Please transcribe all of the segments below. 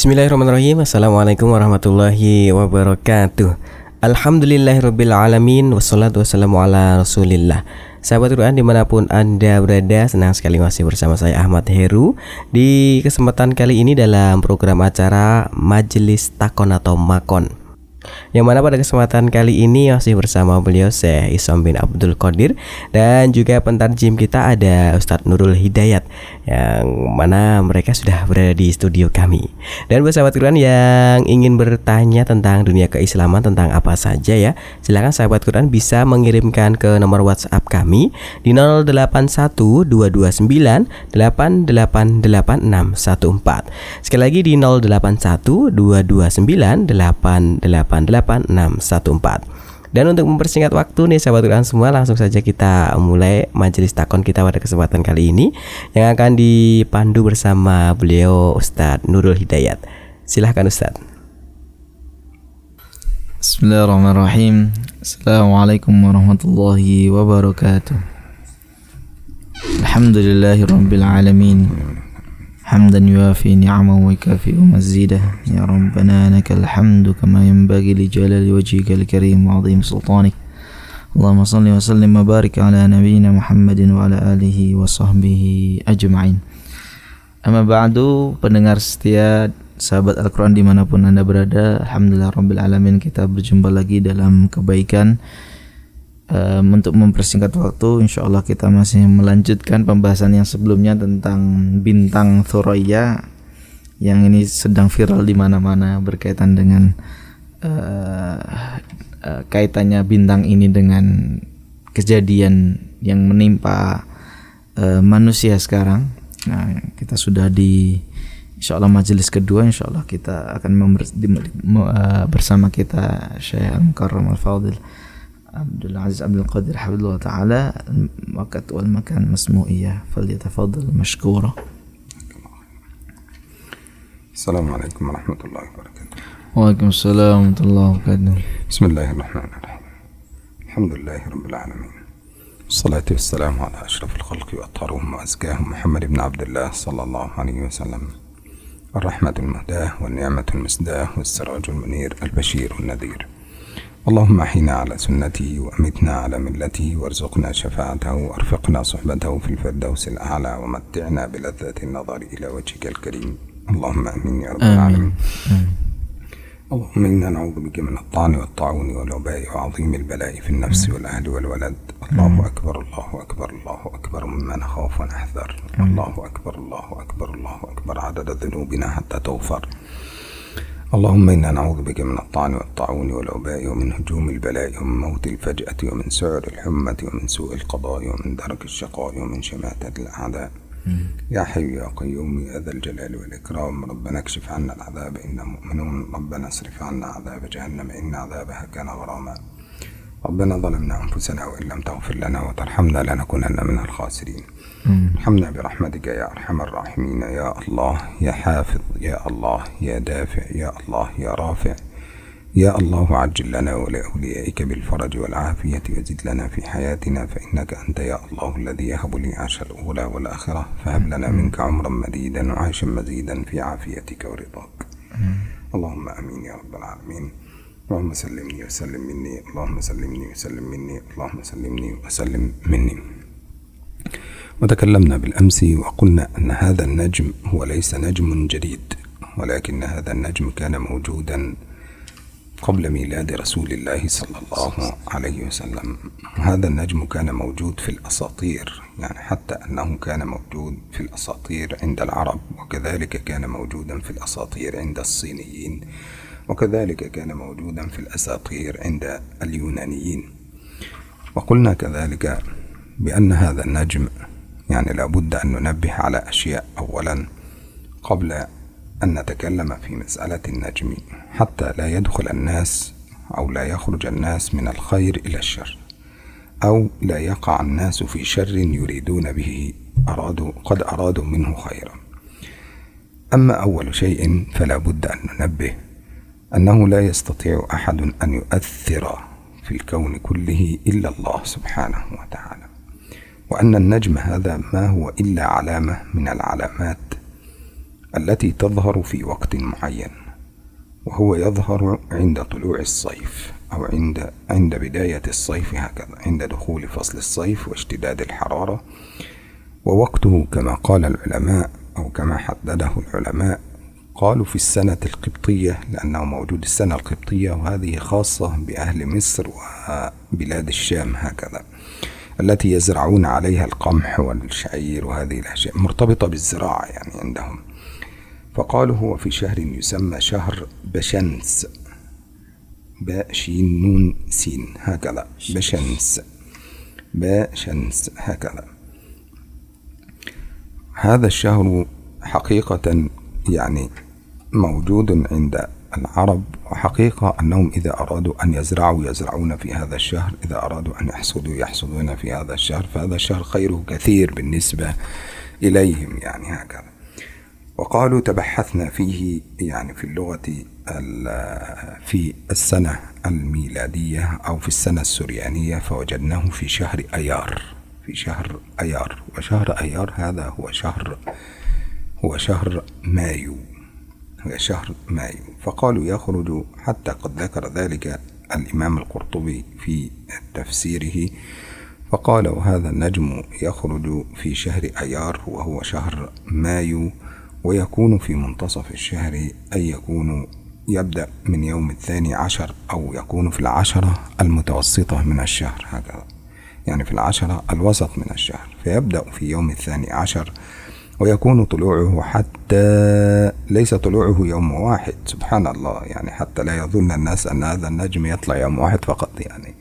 Bismillahirrahmanirrahim. Assalamualaikum warahmatullahi wabarakatuh. Alhamdulillahirrabbilalamin Wassalatu wassalamu ala rasulillah. Sahabat Quran di mana pun Anda berada Senang sekali masih bersama saya Ahmad Heru. Di kesempatan kali ini dalam program acara Majelis Takon atau Makon yang mana pada kesempatan kali ini masih bersama beliau Syekh Isam bin Abdul Qadir dan juga pentarjim kita ada Ustadz Nurul Hidayat yang mana mereka sudah berada di studio kami. Dan buat sahabat Quran yang ingin bertanya tentang dunia keislaman tentang apa saja ya, silakan sahabat Quran bisa mengirimkan ke nomor WhatsApp kami di 081229888614. Sekali lagi di 08122988 dan untuk mempersingkat waktu nih sahabat Quran semua langsung saja kita mulai majelis takon kita pada kesempatan kali ini yang akan dipandu bersama beliau Ustadz Nurul Hidayat. Silahkan Ustadz. Bismillahirrahmanirrahim. Assalamualaikum warahmatullahi wabarakatuh. Alhamdulillahirabbil alamin. حمدا يوافي نعمه ويكافئ مزيده يا ربنا لك الحمد كما ينبغي لجلال وجهك الكريم وعظيم سلطانك اللهم صل وسلم وبارك على نبينا محمد وعلى آله وصحبه أجمعين أما بعد pendengar setia sahabat Al-Quran dimanapun anda berada Alhamdulillah Rabbil Alamin kita berjumpa lagi dalam kebaikan um, untuk mempersingkat waktu insya Allah kita masih melanjutkan pembahasan yang sebelumnya tentang bintang Thoraya yang ini sedang viral di mana-mana berkaitan dengan uh, uh, kaitannya bintang ini dengan kejadian yang menimpa uh, manusia sekarang. Nah, kita sudah di Insya Allah majelis kedua Insya Allah kita akan di, uh, bersama kita Syekh Al-Mukarram Al-Fadil عبد العزيز عبد القادر حفظه الله تعالى. الوقت والمكان مسموعية فليتفضل مشكورا. السلام عليكم ورحمة الله وبركاته. وعليكم السلام ورحمة الله وبركاته. بسم الله الرحمن الرحيم. الحمد لله رب العالمين. والصلاة والسلام على أشرف الخلق وأطهرهم وأزكاهم محمد بن عبد الله صلى الله عليه وسلم. الرحمة المهداة والنعمة المسداة والسراج المنير البشير النذير. اللهم أحينا على سنته وأمتنا على ملته وارزقنا شفاعته وأرفقنا صحبته في الفردوس الأعلى ومتعنا بلذة النظر إلى وجهك الكريم. اللهم آمين يا رب العالمين. اللهم إنا نعوذ بك من الطعن والطاعون والوباء وعظيم البلاء في النفس والأهل والولد. الله أكبر الله أكبر الله أكبر. مما نخاف ونحذر الله أكبر الله أكبر الله أكبر. عدد ذنوبنا حتى تغفر. اللهم إنا نعوذ بك من الطعن والطاعون والوباء ومن هجوم البلاء ومن موت الفجأة ومن سعر الحمة ومن سوء القضاء ومن درك الشقاء ومن شماتة الأعداء. يا حي يا قيوم يا ذا الجلال والإكرام. ربنا اكشف عنا العذاب إنا مؤمنون. ربنا اصرف عنا عذاب جهنم إن عذابها كان غراما. ربنا ظلمنا أنفسنا وإن لم تغفر لنا وترحمنا لنكونن من الخاسرين. ارحمنا برحمتك يا أرحم الراحمين يا الله يا حافظ يا الله يا دافع يا الله يا رافع. يا الله عجل لنا ولأوليائك بالفرج والعافية وزد لنا في حياتنا فإنك أنت يا الله الذي يهب لي عاش الأولى والآخرة. فهب لنا منك عمرا مديدا وعيشا مزيدا في عافيتك ورضاك. اللهم آمين يا رب العالمين. اللهم سلمني وسلم مني اللهم سلمني وسلم مني اللهم سلمني وسلم مني. وتكلمنا بالأمس وقلنا أن هذا النجم هو ليس نجم جديد ولكن هذا النجم كان موجودا قبل ميلاد رسول الله صلى الله عليه وسلم. هذا النجم كان موجود في الأساطير يعني حتى أنه كان موجود في الأساطير عند العرب وكذلك كان موجودا في الأساطير عند الصينيين. وكذلك كان موجودا في الأساطير عند اليونانيين. وقلنا كذلك بأن هذا النجم يعني لابد أن ننبه على أشياء أولا قبل أن نتكلم في مسألة النجم حتى لا يدخل الناس أو لا يخرج الناس من الخير إلى الشر أو لا يقع الناس في شر يريدون به أرادوا قد أرادوا منه خيرا. أما أول شيء فلا بد أن ننبه أنه لا يستطيع أحد أن يؤثر في الكون كله إلا الله سبحانه وتعالى. وأن النجم هذا ما هو إلا علامة من العلامات التي تظهر في وقت معين وهو يظهر عند طلوع الصيف أو عند عند بداية الصيف هكذا عند دخول فصل الصيف واشتداد الحرارة. ووقته كما قال العلماء أو كما حدده العلماء قالوا في السنة القبطية لأنه موجود السنة القبطية وهذه خاصة بأهل مصر وبلاد الشام هكذا التي يزرعون عليها القمح والشعير وهذه الأشياء مرتبطة بالزراعة يعني عندهم. فقالوا هو في شهر يسمى شهر بشنس باء شين نون سين هكذا بشنس باء شنس هكذا. هذا الشهر حقيقة يعني موجود عند العرب وحقيقة أنهم إذا أرادوا أن يزرعوا يزرعون في هذا الشهر. إذا أرادوا أن يحصدوا يحصدون في هذا الشهر. فهذا الشهر خيره كثير بالنسبة إليهم يعني هكذا. وقالوا تبحثنا فيه يعني في اللغة في السنة الميلادية أو في السنة السريانية فوجدناه في شهر أيار. في شهر أيار. وشهر أيار هذا هو شهر هو شهر مايو. شهر مايو فقالوا يخرج حتى قد ذكر ذلك الإمام القرطبي في تفسيره. فقال وهذا النجم يخرج في شهر أيار وهو شهر مايو ويكون في منتصف الشهر أي يكون يبدأ من يوم الثاني عشر أو يكون في العشرة المتوسطة من الشهر هكذا. يعني في العشرة الوسط من الشهر. فيبدأ في يوم الثاني عشر ويكون طلوعه حتى ليس طلوعه يوم واحد. سبحان الله. يعني حتى لا يظن الناس أن هذا النجم يطلع يوم واحد فقط يعني.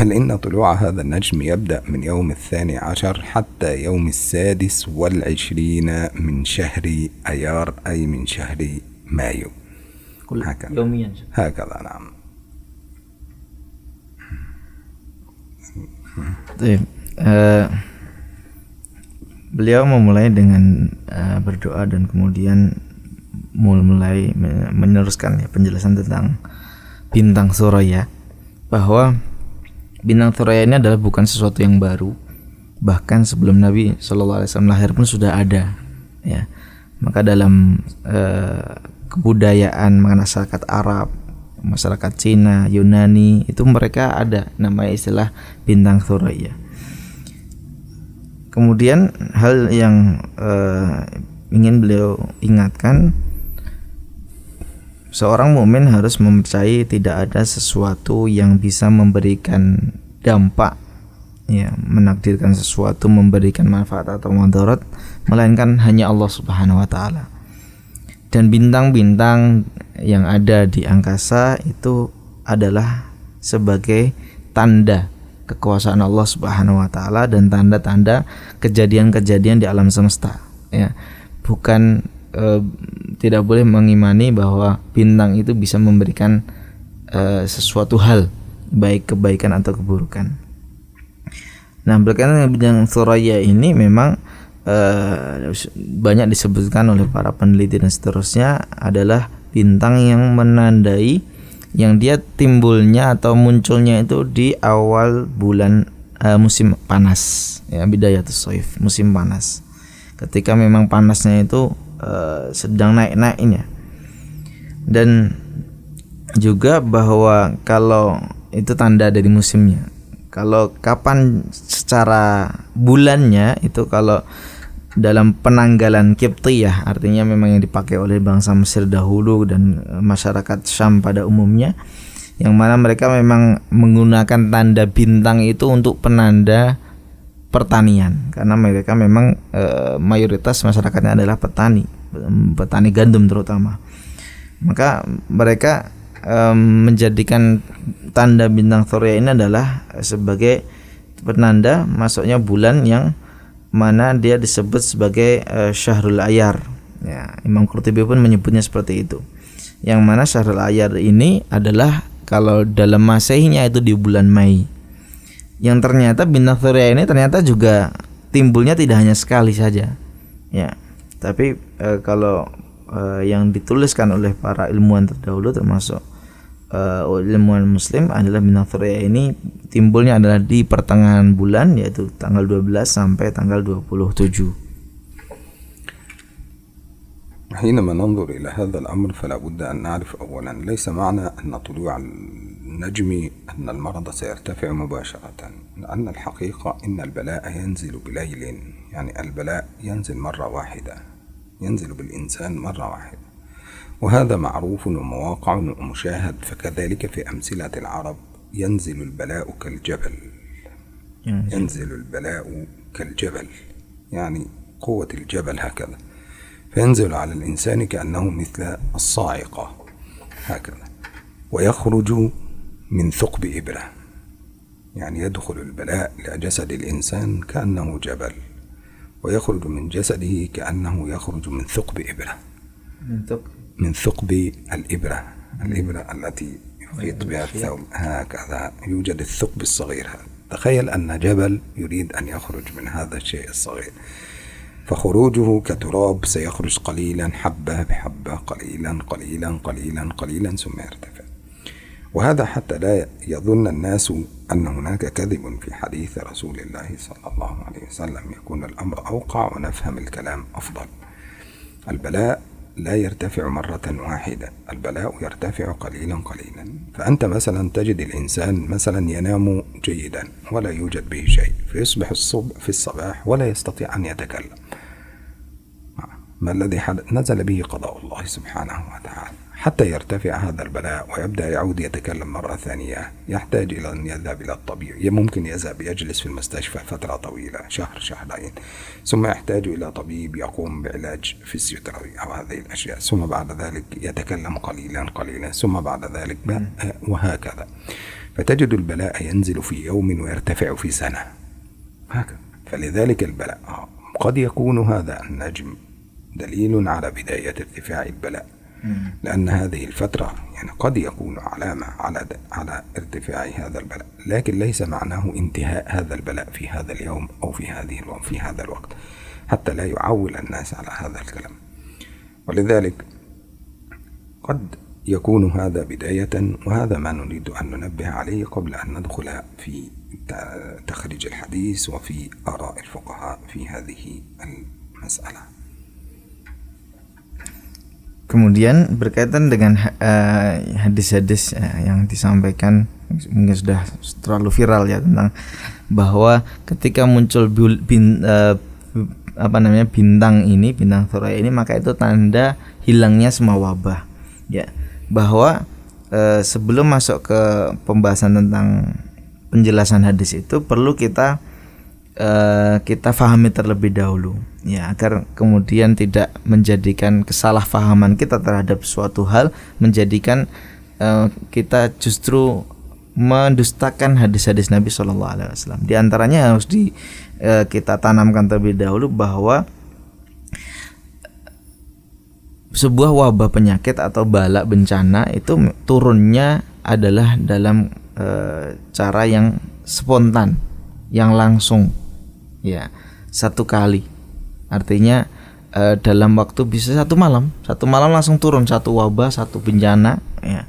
بل إن طلوع هذا النجم يبدأ من يوم الثاني عشر حتى يوم السادس والعشرين من شهر أيار أي من شهر مايو. كل هكذا. يوميا. هكذا نعم. Baik. Eh, beliau memulai dengan eh, berdoa dan kemudian mulai me- meneruskan ya penjelasan tentang bintang Suraya bahwa bintang Suraya ini adalah bukan sesuatu yang baru. Bahkan sebelum Nabi Shallallahu Alaihi Wasallam lahir pun sudah ada ya. Maka dalam eh, kebudayaan masyarakat Arab masyarakat Cina Yunani itu mereka ada. Namanya istilah bintang Suraya kemudian hal yang eh, ingin beliau ingatkan seorang mukmin harus mempercayai tidak ada sesuatu yang bisa memberikan dampak ya menakdirkan sesuatu memberikan manfaat atau mudarat melainkan hanya Allah Subhanahu wa taala. Dan bintang-bintang yang ada di angkasa itu adalah sebagai tanda kekuasaan Allah Subhanahu wa taala dan tanda-tanda kejadian-kejadian di alam semesta ya. Bukan eh, tidak boleh mengimani bahwa bintang itu bisa memberikan eh, sesuatu hal baik kebaikan atau keburukan. Nah, berkaitan dengan bidang Suraya ini memang eh, banyak disebutkan oleh para peneliti dan seterusnya adalah bintang yang menandai yang dia timbulnya atau munculnya itu di awal bulan eh, musim panas. Ya bidayatus soif musim panas. Ketika memang panasnya itu eh, sedang naik-naiknya dan juga bahwa kalau itu tanda dari musimnya. Kalau kapan secara bulannya itu kalau dalam penanggalan Kiptiyah artinya memang yang dipakai oleh bangsa Mesir dahulu dan e, masyarakat Syam pada umumnya. Yang mana mereka memang menggunakan tanda bintang itu untuk penanda pertanian. Karena mereka memang e, mayoritas masyarakatnya adalah petani petani gandum terutama. Maka mereka em, menjadikan tanda bintang Surya ini adalah sebagai penanda masuknya bulan yang mana dia disebut sebagai eh, Syahrul Ayar. Ya, Imam Qurtubi pun menyebutnya seperti itu. Yang mana Syahrul Ayar ini adalah kalau dalam Masehinya itu di bulan Mei. Yang ternyata bintang Surya ini ternyata juga timbulnya tidak hanya sekali saja. Ya. Tapi eh, kalau eh, yang dituliskan oleh para ilmuwan terdahulu termasuk eh, ilmuwan muslim adalah bintang Surya ini timbulnya adalah di pertengahan bulan yaitu tanggal 12 sampai tanggal 27. حينما ننظر إلى هذا الأمر فلا بد أن نعرف أولا ليس معنى أن طلوع النجم أن المرض سيرتفع مباشرة لأن الحقيقة إن البلاء ينزل بليل يعني البلاء ينزل مرة واحدة ينزل بالإنسان مرة واحدة وهذا معروف ومواقع ومشاهد فكذلك في أمثلة العرب ينزل البلاء كالجبل. ينزل. البلاء كالجبل. يعني قوة الجبل هكذا. فينزل على الإنسان كأنه مثل الصاعقة هكذا. ويخرج من ثقب إبرة. يعني يدخل البلاء إلى جسد الإنسان كأنه جبل. ويخرج من جسده كأنه يخرج من ثقب إبرة. من ثقب. من ثقب الإبرة الإبرة التي يخيط بها الثوب. هكذا يوجد الثقب الصغير. هذا تخيل أن جبل يريد أن يخرج من هذا الشيء الصغير. فخروجه كتراب سيخرج قليلا حبة بحبة قليلا قليلا قليلا قليلا ثم يرتفع. وهذا حتى لا يظن الناس أن هناك كذب في حديث رسول الله صلى الله عليه وسلم. يكون الأمر أوقع ونفهم الكلام أفضل. البلاء لا يرتفع مرة واحدة البلاء يرتفع قليلا قليلا. فأنت مثلا تجد الإنسان مثلا ينام جيدا ولا يوجد به شيء فيصبح الصبح في الصباح ولا يستطيع أن يتكلم. ما الذي حدث نزل به قضاء الله سبحانه وتعالى. حتى يرتفع هذا البلاء ويبدأ يعود يتكلم مرة ثانية. يحتاج إلى أن يذهب إلى الطبيب ممكن يذهب يجلس في المستشفى فترة طويلة شهر شهرين. ثم يحتاج إلى طبيب يقوم بعلاج فيزيوثيرابي أو هذه الأشياء. ثم بعد ذلك يتكلم قليلا قليلا. ثم بعد ذلك وهكذا. فتجد البلاء ينزل في يوم ويرتفع في سنة. هكذا. فلذلك البلاء قد يكون هذا النجم دليل على بداية ارتفاع البلاء. لأن هذه الفترة يعني قد يكون علامة على على ارتفاع هذا البلاء لكن ليس معناه انتهاء هذا البلاء في هذا اليوم أو في هذه الوقت في هذا الوقت حتى لا يعول الناس على هذا الكلام. ولذلك قد يكون هذا بداية وهذا ما نريد أن ننبه عليه قبل أن ندخل في تخريج الحديث وفي آراء الفقهاء في هذه المسألة. Kemudian berkaitan dengan hadis-hadis uh, yang disampaikan mungkin sudah terlalu viral ya tentang bahwa ketika muncul bin, uh, apa namanya bintang ini bintang Thora ini maka itu tanda hilangnya semua wabah ya. Bahwa uh, sebelum masuk ke pembahasan tentang penjelasan hadis itu perlu kita uh, kita fahami terlebih dahulu ya agar kemudian tidak menjadikan kesalahpahaman kita terhadap suatu hal menjadikan uh, kita justru mendustakan hadis-hadis Nabi Shallallahu Alaihi Wasallam. Di antaranya harus di uh, kita tanamkan terlebih dahulu bahwa sebuah wabah penyakit atau balak bencana itu turunnya adalah dalam uh, cara yang spontan, yang langsung, ya satu kali Artinya e, dalam waktu bisa satu malam, satu malam langsung turun satu wabah, satu bencana. Ya.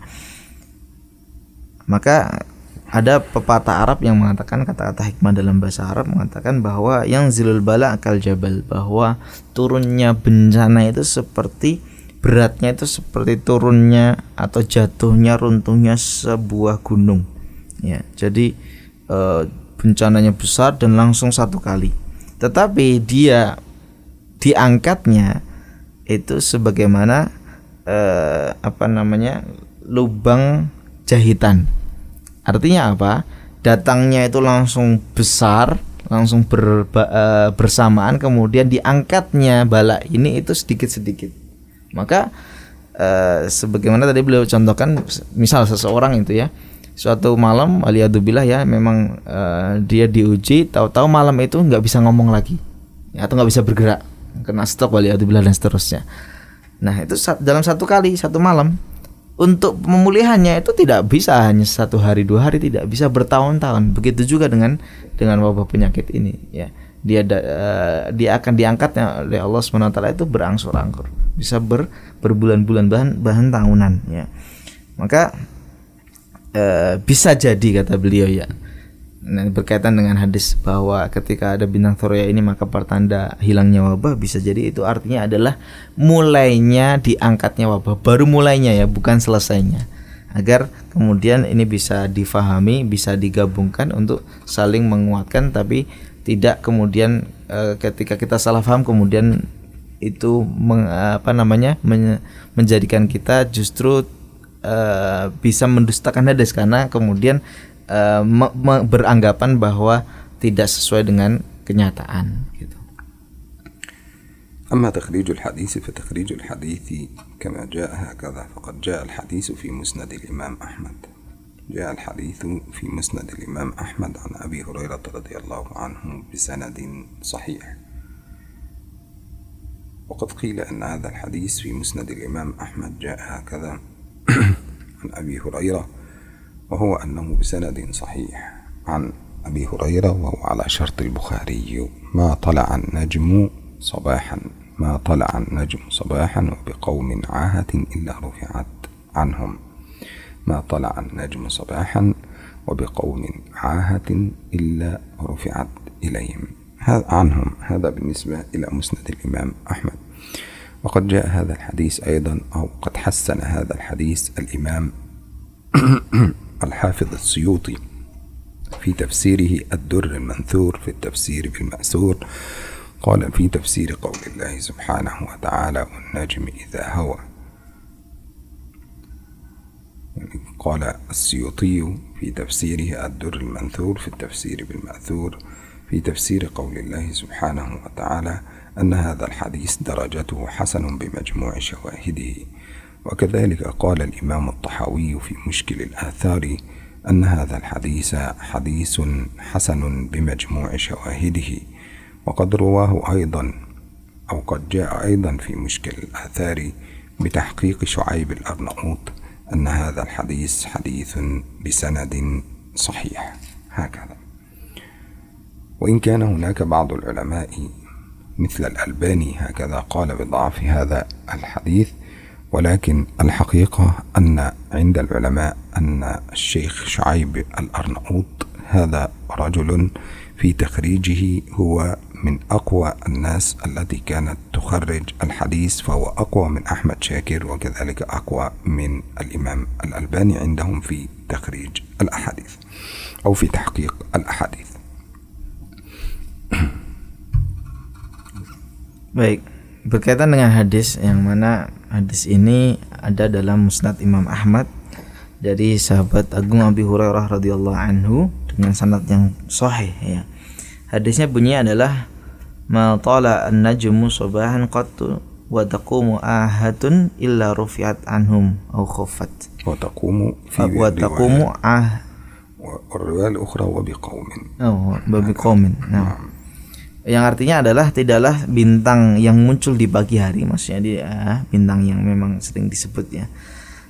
Maka ada pepatah Arab yang mengatakan kata-kata hikmah dalam bahasa Arab mengatakan bahwa yang zilul bala akal jabal bahwa turunnya bencana itu seperti beratnya itu seperti turunnya atau jatuhnya runtuhnya sebuah gunung ya jadi e, bencananya besar dan langsung satu kali tetapi dia diangkatnya itu sebagaimana eh, apa namanya lubang jahitan. Artinya apa? Datangnya itu langsung besar, langsung ber, eh, bersamaan kemudian diangkatnya bala ini itu sedikit-sedikit. Maka eh, sebagaimana tadi beliau contohkan misal seseorang itu ya suatu malam aliadubillah ya memang uh, dia diuji tahu-tahu malam itu nggak bisa ngomong lagi. Ya, atau nggak bisa bergerak. Kena stroke waliyadzubillah dan seterusnya. Nah, itu dalam satu kali satu malam untuk pemulihannya itu tidak bisa hanya satu hari dua hari tidak bisa bertahun-tahun. Begitu juga dengan dengan wabah penyakit ini ya. Dia uh, dia akan diangkatnya oleh Allah swt itu berangsur-angsur bisa ber berbulan-bulan bahan bahan tahunan ya. Maka uh, bisa jadi kata beliau ya Nah, berkaitan dengan hadis bahwa ketika ada bintang Thoriya ini maka pertanda hilangnya wabah bisa jadi itu artinya adalah mulainya diangkatnya wabah, baru mulainya ya, bukan selesainya. Agar kemudian ini bisa difahami, bisa digabungkan untuk saling menguatkan tapi tidak kemudian e, ketika kita salah paham kemudian itu meng, apa namanya men, menjadikan kita justru e, bisa mendustakan hadis karena kemudian uh, me me beranggapan bahwa tidak sesuai dengan kenyataan gitu. أما تخريج الحديث فتخريج الحديث كما جاء هكذا فقد جاء الحديث في مسند الإمام أحمد جاء الحديث في مسند الإمام أحمد عن أبي هريرة رضي الله عنه بسند صحيح وقد قيل أن هذا الحديث في مسند الإمام أحمد جاء هكذا عن أبي هريرة وهو أنه بسند صحيح عن أبي هريرة وهو على شرط البخاري ما طلع النجم صباحا ما طلع النجم صباحا وبقوم عاهة إلا رفعت عنهم. ما طلع النجم صباحا وبقوم عاهة إلا رفعت إليهم. عنهم. هذا بالنسبة إلى مسند الإمام أحمد. وقد جاء هذا الحديث أيضا أو قد حسن هذا الحديث الإمام الحافظ السيوطي في تفسيره الدر المنثور في التفسير بالمأثور. قال في تفسير قول الله سبحانه وتعالى والنجم إذا هوى. قال السيوطي في تفسيره الدر المنثور في التفسير بالمأثور في تفسير قول الله سبحانه وتعالى أن هذا الحديث درجته حسن بمجموع شواهده. وكذلك قال الإمام الطحاوي في مشكل الآثار أن هذا الحديث حديث حسن بمجموع شواهده. وقد رواه أيضا أو قد جاء أيضا في مشكل الآثار بتحقيق شعيب الأرناؤوط أن هذا الحديث حديث بسند صحيح. هكذا. وإن كان هناك بعض العلماء مثل الألباني هكذا قال بضعف هذا الحديث ولكن الحقيقة أن عند العلماء أن الشيخ شعيب الأرناؤوط هذا رجل في تخريجه هو من أقوى الناس التي كانت تخرج الحديث فهو أقوى من أحمد شاكر وكذلك أقوى من الإمام الألباني عندهم في تخريج الأحاديث أو في تحقيق الأحاديث. Baik, berkaitan dengan hadis yang mana hadis ini ada dalam Musnad Imam Ahmad dari sahabat Agung Abi Hurairah radhiyallahu anhu dengan sanad yang sahih ya. Hadisnya bunyi adalah ma tala an-najmu subahan qattu wa taqumu ahatun illa rufiat anhum au khuffat. Wa taqumu fi wa taqumu ah wa al-ukhra wa biqaumin. Oh, wa biqaumin. Nah yang artinya adalah tidaklah bintang yang muncul di pagi hari maksudnya dia ah, bintang yang memang sering disebut ya.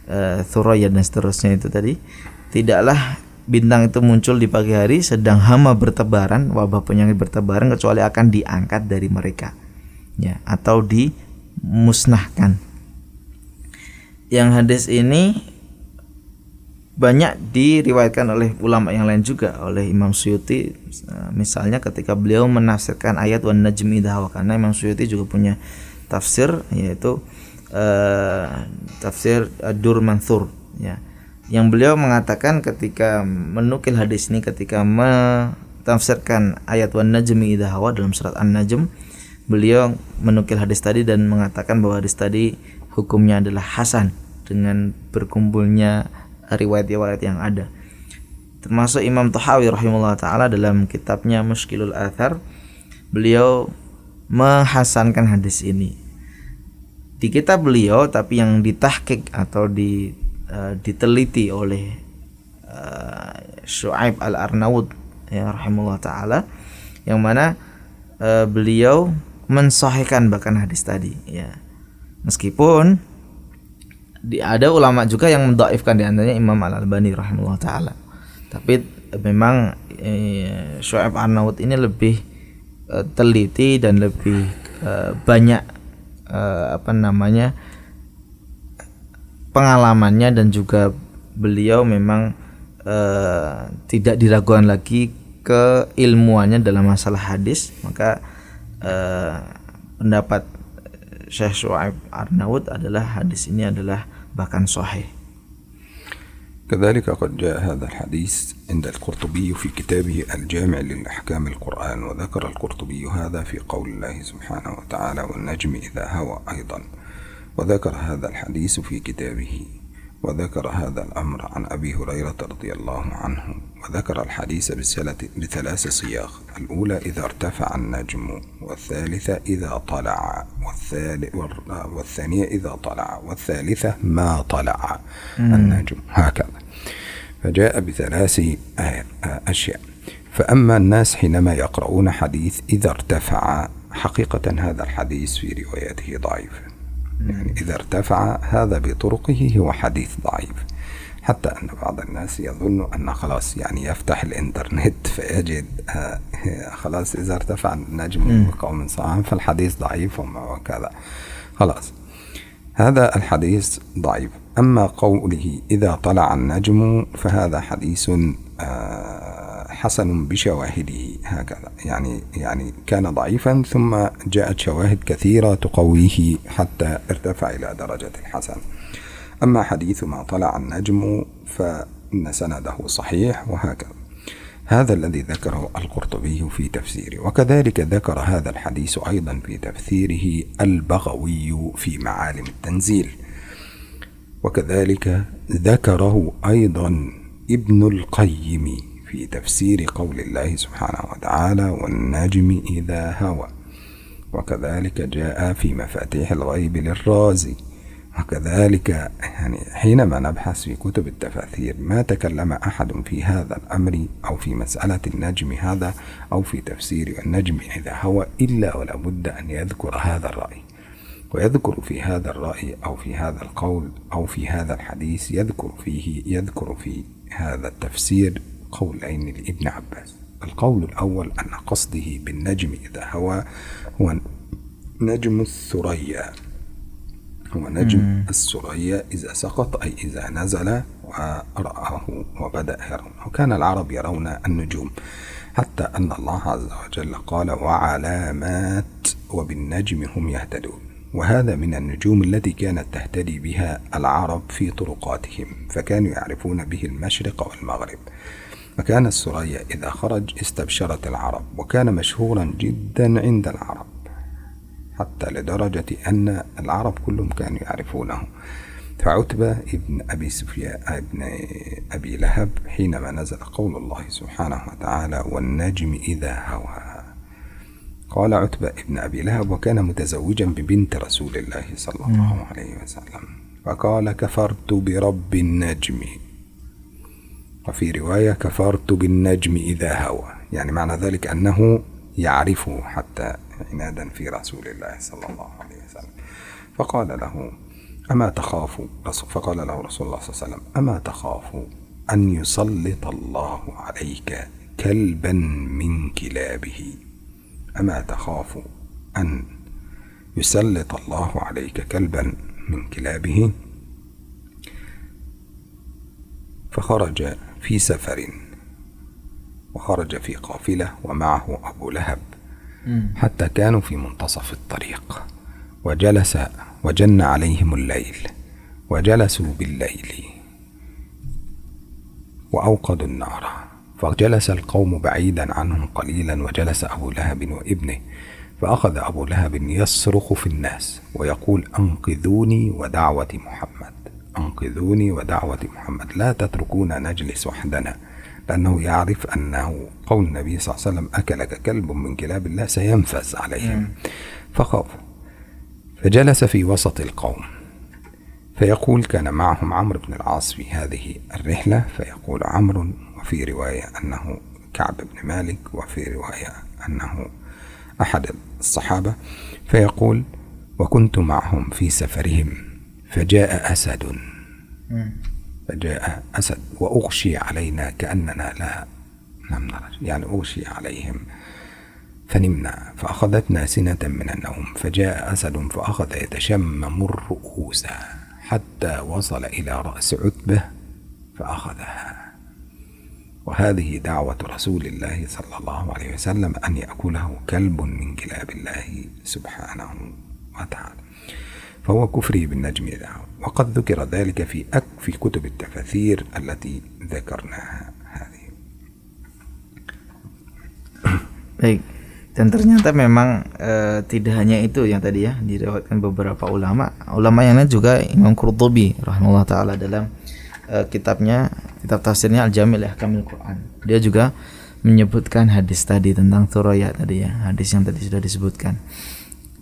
Eh, Thuraya dan seterusnya itu tadi. Tidaklah bintang itu muncul di pagi hari sedang hama bertebaran wabah penyakit bertebaran kecuali akan diangkat dari mereka. Ya atau dimusnahkan. Yang hadis ini banyak diriwayatkan oleh ulama yang lain juga oleh Imam Suyuti. Eh, misalnya ketika beliau menafsirkan ayat wan najmi idha hawa karena Imam Suyuti juga punya tafsir yaitu eh, tafsir Dur Mansur ya. Yang beliau mengatakan ketika menukil hadis ini ketika mentafsirkan ayat wan najmi idha hawa dalam surat An-Najm beliau menukil hadis tadi dan mengatakan bahwa hadis tadi hukumnya adalah hasan dengan berkumpulnya riwayat-riwayat yang ada. Termasuk Imam Tahawi rahimahullah taala dalam kitabnya Muskilul Athar beliau menghasankan hadis ini. Di kitab beliau tapi yang ditahkik atau di uh, diteliti oleh uh, Shu'aib Al-Arnaud ya rahimahullah taala yang mana uh, beliau mensahihkan bahkan hadis tadi ya. Meskipun di, ada ulama juga yang mendaifkan di antaranya Imam Al Albani rahimahullah taala. Tapi memang eh, Shu'aib Arnaud ini lebih eh, teliti dan lebih eh, banyak eh, apa namanya pengalamannya dan juga beliau memang eh, tidak diragukan lagi keilmuannya dalam masalah hadis maka eh, pendapat Syekh Shu'aib Arnaud adalah hadis ini adalah bahkan sahih. كذلك قد جاء هذا الحديث عند القرطبي في كتابه الجامع للأحكام القرآن وذكر القرطبي هذا في قول الله سبحانه وتعالى والنجم إذا هوى أيضا. وذكر هذا الحديث في كتابه وذكر هذا الأمر عن أبي هريرة رضي الله عنه وذكر الحديث بثلاث صياغ الأولى إذا ارتفع النجم والثالثة إذا طلع والثانية إذا طلع والثالثة ما طلع النجم هكذا. فجاء بثلاث أشياء. فأما الناس حينما يقرؤون حديث إذا ارتفع حقيقة هذا الحديث في روايته ضعيف. يعني إذا ارتفع هذا بطرقه هو حديث ضعيف. حتى أن بعض الناس يظن أن خلاص يعني يفتح الإنترنت فيجد آه، خلاص إذا ارتفع النجم بقوم صاعم فالحديث ضعيف وكذا خلاص. هذا الحديث ضعيف. أما قوله إذا طلع النجم فهذا حديث آه، حسن بشواهده هكذا. يعني يعني كان ضعيفا ثم جاءت شواهد كثيرة تقويه حتى ارتفع إلى درجة الحسن. أما حديث ما طلع النجم فإن سنده صحيح وهكذا. هذا الذي ذكره القرطبي في تفسيره. وكذلك ذكر هذا الحديث أيضا في تفسيره البغوي في معالم التنزيل. وكذلك ذكره أيضا ابن القيم. في تفسير قول الله سبحانه وتعالى والنجم إذا هوى. وكذلك جاء في مفاتيح الغيب للرازي. وكذلك يعني حينما نبحث في كتب التفاسير ما تكلم أحد في هذا الأمر أو في مسألة النجم هذا أو في تفسير النجم إذا هو إلا ولا بد أن يذكر هذا الرأي. ويذكر في هذا الرأي أو في هذا القول أو في هذا الحديث يذكر فيه يذكر في هذا التفسير قولين لابن عباس. القول الأول أن قصده بالنجم إذا هوى هو نجم الثريا. هو نجم السرية إذا سقط أي إذا نزل ورآه وبدأ يرون. وكان العرب يرون النجوم. حتى أن الله عز وجل قال وعلامات وبالنجم هم يهتدون. وهذا من النجوم التي كانت تهتدي بها العرب في طرقاتهم فكانوا يعرفون به المشرق والمغرب. فكان السرية إذا خرج استبشرت العرب وكان مشهورا جدا عند العرب حتى لدرجة أن العرب كلهم كانوا يعرفونه. فعتبة ابن أبي سفيان ابن أبي لهب حينما نزل قول الله سبحانه وتعالى والنجم إذا هوى قال عتبة ابن أبي لهب وكان متزوجا ببنت رسول الله صلى الله عليه وسلم فقال كفرت برب النجم وفي رواية كفرت بالنجم إذا هوى. يعني معنى ذلك أنه يعرفه حتى عنادا في رسول الله صلى الله عليه وسلم. فقال له أما تخاف فقال له رسول الله صلى الله عليه وسلم أما تخاف أن يسلط الله عليك كلبا من كلابه؟ أما تخاف أن يسلط الله عليك كلبا من كلابه؟ فخرج في سفر. وخرج في قافلة ومعه أبو لهب. حتى كانوا في منتصف الطريق. وجلس وجن عليهم الليل. وجلسوا بالليل. وأوقدوا النار. فجلس القوم بعيدا عنهم قليلا وجلس أبو لهب وابنه. فأخذ أبو لهب يصرخ في الناس ويقول أنقذوني ودعوة محمد. أنقذوني ودعوة محمد. لا تتركونا نجلس وحدنا. لأنه يعرف أنه قول النبي صلى الله عليه وسلم أكلك كلب من كلاب الله سينفذ عليهم. فخافوا فجلس في وسط القوم. فيقول كان معهم عمرو بن العاص في هذه الرحلة. فيقول عمرو وفي رواية أنه كعب بن مالك وفي رواية أنه أحد الصحابة. فيقول وكنت معهم في سفرهم. فجاء أسد. فجاء أسد وأغشي علينا كأننا لا لم نرى يعني أغشي عليهم. فنمنا فأخذتنا سنة من النوم. فجاء أسد فأخذ يتشمم الرؤوس حتى وصل إلى رأس عتبة فأخذها. وهذه دعوة رسول الله صلى الله عليه وسلم أن يأكله كلب من كلاب الله سبحانه وتعالى. فهو كفري بالنجم إذا هوى وقد ذكر ذلك في أك في كتب التفاسير التي ذكرناها هذه Baik. Dan ternyata memang eh, tidak hanya itu yang tadi ya diriwayatkan beberapa ulama. Ulama yang lain juga Imam Qurtubi rahimahullah taala dalam eh, kitabnya kitab tafsirnya Al-Jamil Ahkamil Quran. Dia juga menyebutkan hadis tadi tentang Thuraya tadi ya, hadis yang tadi sudah disebutkan.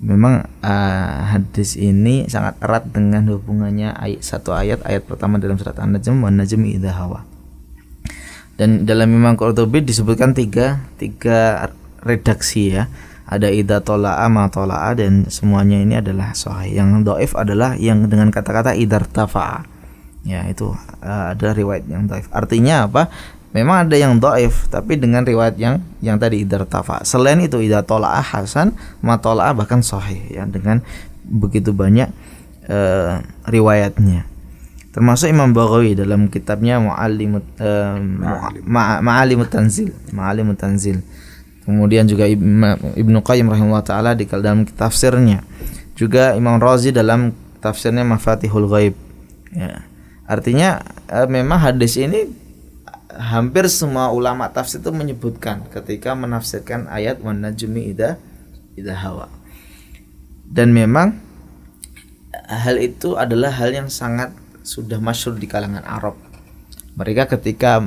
Memang eh, hadis ini sangat erat dengan hubungannya ayat satu ayat ayat pertama dalam surat An-Najm wan najmi idza hawa. Dan dalam Imam Qurtubi disebutkan tiga tiga redaksi ya. Ada idza tola'a ma tola'a dan semuanya ini adalah sahih. Yang doif adalah yang dengan kata-kata idar tafa'a. Ya, itu uh, ada riwayat yang doif. Artinya apa? Memang ada yang doif tapi dengan riwayat yang yang tadi idar tafa. Selain itu idza tola'a hasan, ma tola'a bahkan sahih ya dengan begitu banyak uh, riwayatnya termasuk Imam Baghawi dalam kitabnya Mu'allimut uh, Ma- Ma'alimut Tanzil Ma'alimut Tanzil kemudian juga Ibn- Ibnu Qayyim rahimahullah taala di dalam tafsirnya juga Imam Razi dalam tafsirnya Mafatihul Ghaib ya. artinya eh, memang hadis ini hampir semua ulama tafsir itu menyebutkan ketika menafsirkan ayat wan ida ida hawa dan memang hal itu adalah hal yang sangat sudah masyhur di kalangan Arab. Mereka ketika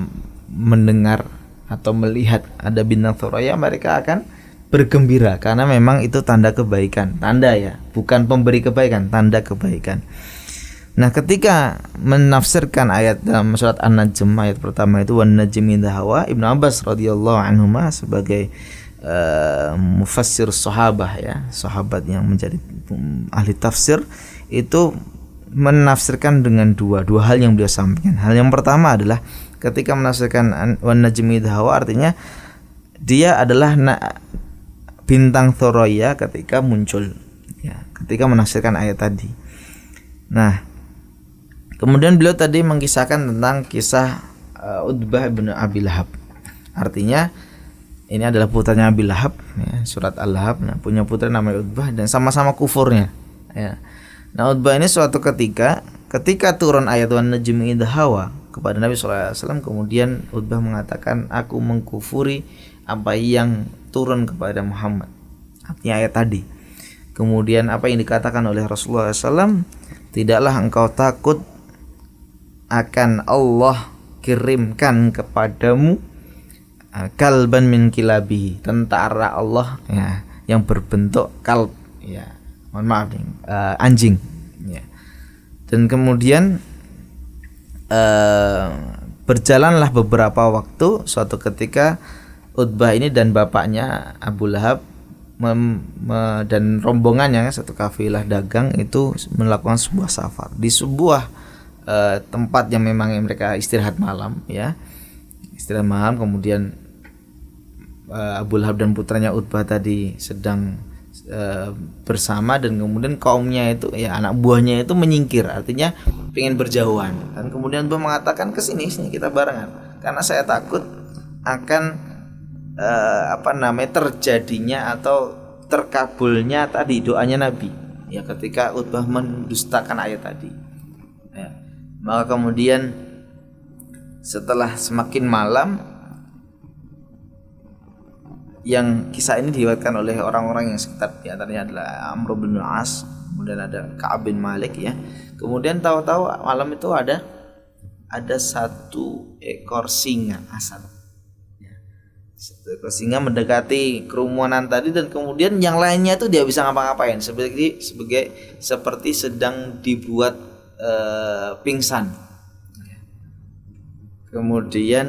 mendengar atau melihat ada bintang Thuraya mereka akan bergembira karena memang itu tanda kebaikan, tanda ya, bukan pemberi kebaikan, tanda kebaikan. Nah, ketika menafsirkan ayat dalam surat An-Najm ayat pertama itu wan najmi hawa, Ibnu Abbas radhiyallahu anhu sebagai uh, mufassir sahabah ya, sahabat yang menjadi um, ahli tafsir itu menafsirkan dengan dua dua hal yang beliau sampaikan. Hal yang pertama adalah ketika menafsirkan an- wan najmi hawa artinya dia adalah bintang Thoroya ketika muncul ya, ketika menafsirkan ayat tadi. Nah, kemudian beliau tadi mengisahkan tentang kisah uh, Utbah bin Abi Lahab. Artinya ini adalah putranya Abi Lahab ya, surat Al-Lahab nah, punya putra namanya Utbah dan sama-sama kufurnya ya. Nah Utbah ini suatu ketika ketika turun ayat wan najmi hawa kepada Nabi SAW kemudian Utbah mengatakan aku mengkufuri apa yang turun kepada Muhammad artinya ayat tadi kemudian apa yang dikatakan oleh Rasulullah SAW tidaklah engkau takut akan Allah kirimkan kepadamu uh, kalban min kilabihi tentara Allah ya yang berbentuk kalb ya. Mohon maaf nih uh, anjing ya. Dan kemudian uh, berjalanlah beberapa waktu suatu ketika Utbah ini dan bapaknya Abu Lahab mem- me- dan rombongannya satu kafilah dagang itu melakukan sebuah safar. Di sebuah eh, tempat yang memang mereka istirahat malam ya. Istirahat malam kemudian eh, Abu Lahab dan putranya Utbah tadi sedang eh, bersama dan kemudian kaumnya itu ya anak buahnya itu menyingkir artinya ingin berjauhan. Dan kemudian Utbah mengatakan ke sini sini kita barengan karena saya takut akan eh, apa namanya terjadinya atau terkabulnya tadi doanya Nabi. Ya ketika Utbah mendustakan ayat tadi. Maka kemudian setelah semakin malam yang kisah ini diriwayatkan oleh orang-orang yang sekitar di antaranya adalah Amr bin As kemudian ada Ka'ab bin Malik ya. Kemudian tahu-tahu malam itu ada ada satu ekor singa asal satu ekor singa mendekati kerumunan tadi dan kemudian yang lainnya itu dia bisa ngapa-ngapain. Seperti sebagai seperti sedang dibuat eh, pingsan. Kemudian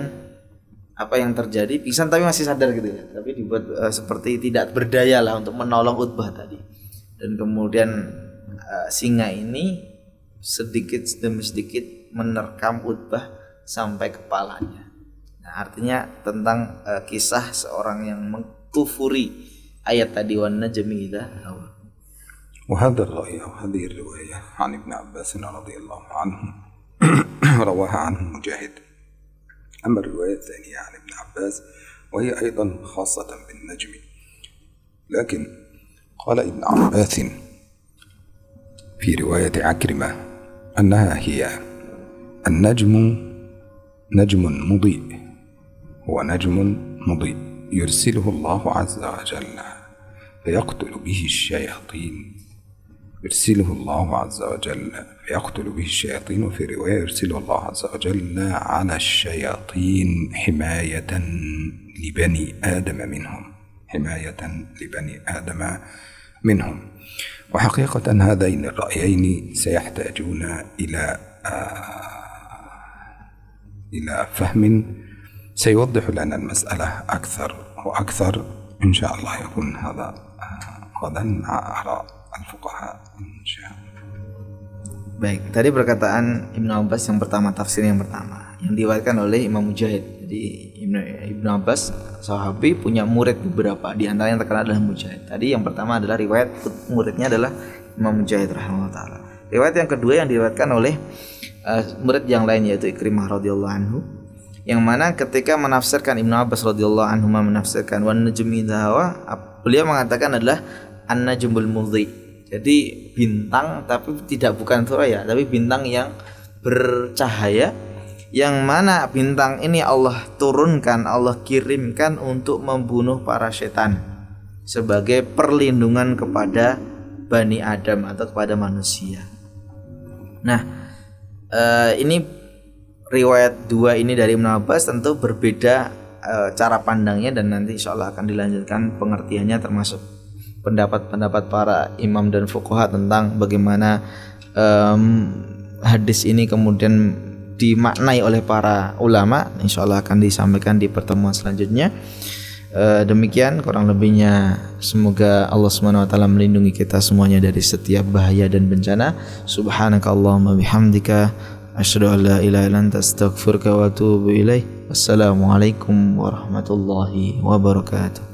apa yang terjadi? Pingsan tapi masih sadar gitu ya. Tapi dibuat eh, seperti tidak berdaya lah untuk menolong Utbah tadi. Dan kemudian eh, singa ini sedikit demi sedikit menerkam Utbah sampai kepalanya. Nah, artinya tentang eh, kisah seorang yang mengkufuri ayat tadi idza hawa. وهذا الرأي أو هذه الرواية عن ابن عباس رضي الله عنه رواها عنه مجاهد. أما الرواية الثانية عن ابن عباس وهي أيضا خاصة بالنجم. لكن قال ابن عباس في رواية عكرمة أنها هي النجم نجم مضيء. هو نجم مضيء. يرسله الله عز وجل فيقتل به الشياطين. يرسله الله عز وجل فيقتل به الشياطين وفي رواية يرسله الله عز وجل على الشياطين حماية لبني آدم منهم حماية لبني آدم منهم. وحقيقة هذين الرأيين سيحتاجون إلى آه إلى فهم. سيوضح لنا المسألة أكثر وأكثر إن شاء الله يكون هذا آه، غدا. مع آراء al-fuqaha Baik, tadi perkataan Ibnu Abbas yang pertama tafsir yang pertama yang diwakilkan oleh Imam Mujahid. Jadi Ibnu Ibn Abbas sahabi punya murid beberapa di antara yang terkenal adalah Mujahid. Tadi yang pertama adalah riwayat muridnya adalah Imam Mujahid rahimahullah taala. Riwayat yang kedua yang diriwayatkan oleh uh, murid yang lain yaitu Ikrimah radhiyallahu anhu yang mana ketika menafsirkan Ibnu Abbas radhiyallahu anhu menafsirkan wan najmi beliau mengatakan adalah an-najmul mudhi jadi bintang tapi tidak bukan suraya, tapi bintang yang bercahaya yang mana bintang ini Allah turunkan, Allah kirimkan untuk membunuh para setan sebagai perlindungan kepada Bani Adam atau kepada manusia. Nah, eh, ini riwayat dua ini dari Ibnu Abbas tentu berbeda eh, cara pandangnya dan nanti insya Allah akan dilanjutkan pengertiannya termasuk pendapat-pendapat para imam dan fuqaha tentang bagaimana um, hadis ini kemudian dimaknai oleh para ulama. Insya Allah akan disampaikan di pertemuan selanjutnya. Uh, demikian kurang lebihnya. Semoga Allah taala melindungi kita semuanya dari setiap bahaya dan bencana. Subhanakallahumma bihamdika. Asyhadu an la ilaha illa anta astaghfiruka wa atubu ilaik wassalamualaikum warahmatullahi wabarakatuh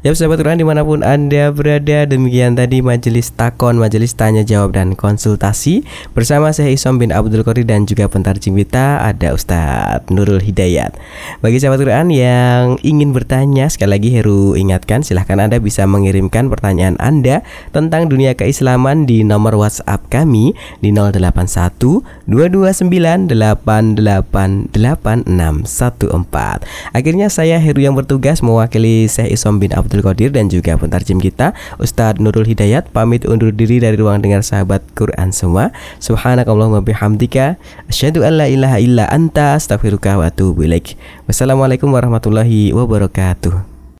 Ya sahabat Quran di mana pun Anda berada Demikian tadi majelis takon, majelis tanya jawab dan konsultasi Bersama saya Isom bin Abdul Qadir dan juga pentarjim kita Ada Ustadz Nurul Hidayat. Bagi sahabat Quran yang ingin bertanya Sekali lagi Heru ingatkan silahkan Anda bisa mengirimkan pertanyaan Anda Tentang dunia keislaman di nomor WhatsApp kami Di 081 229 888 Akhirnya saya Heru yang bertugas mewakili Syekh Isom bin Abdul Abdul Qadir dan juga pentarjim kita. Ustadz Nurul Hidayat pamit undur diri dari ruang dengar sahabat Quran semua. Subhanakallahumma bihamdika asyhadu an la ilaha illa anta astaghfiruka wa atubu ilaik. Wassalamualaikum warahmatullahi wabarakatuh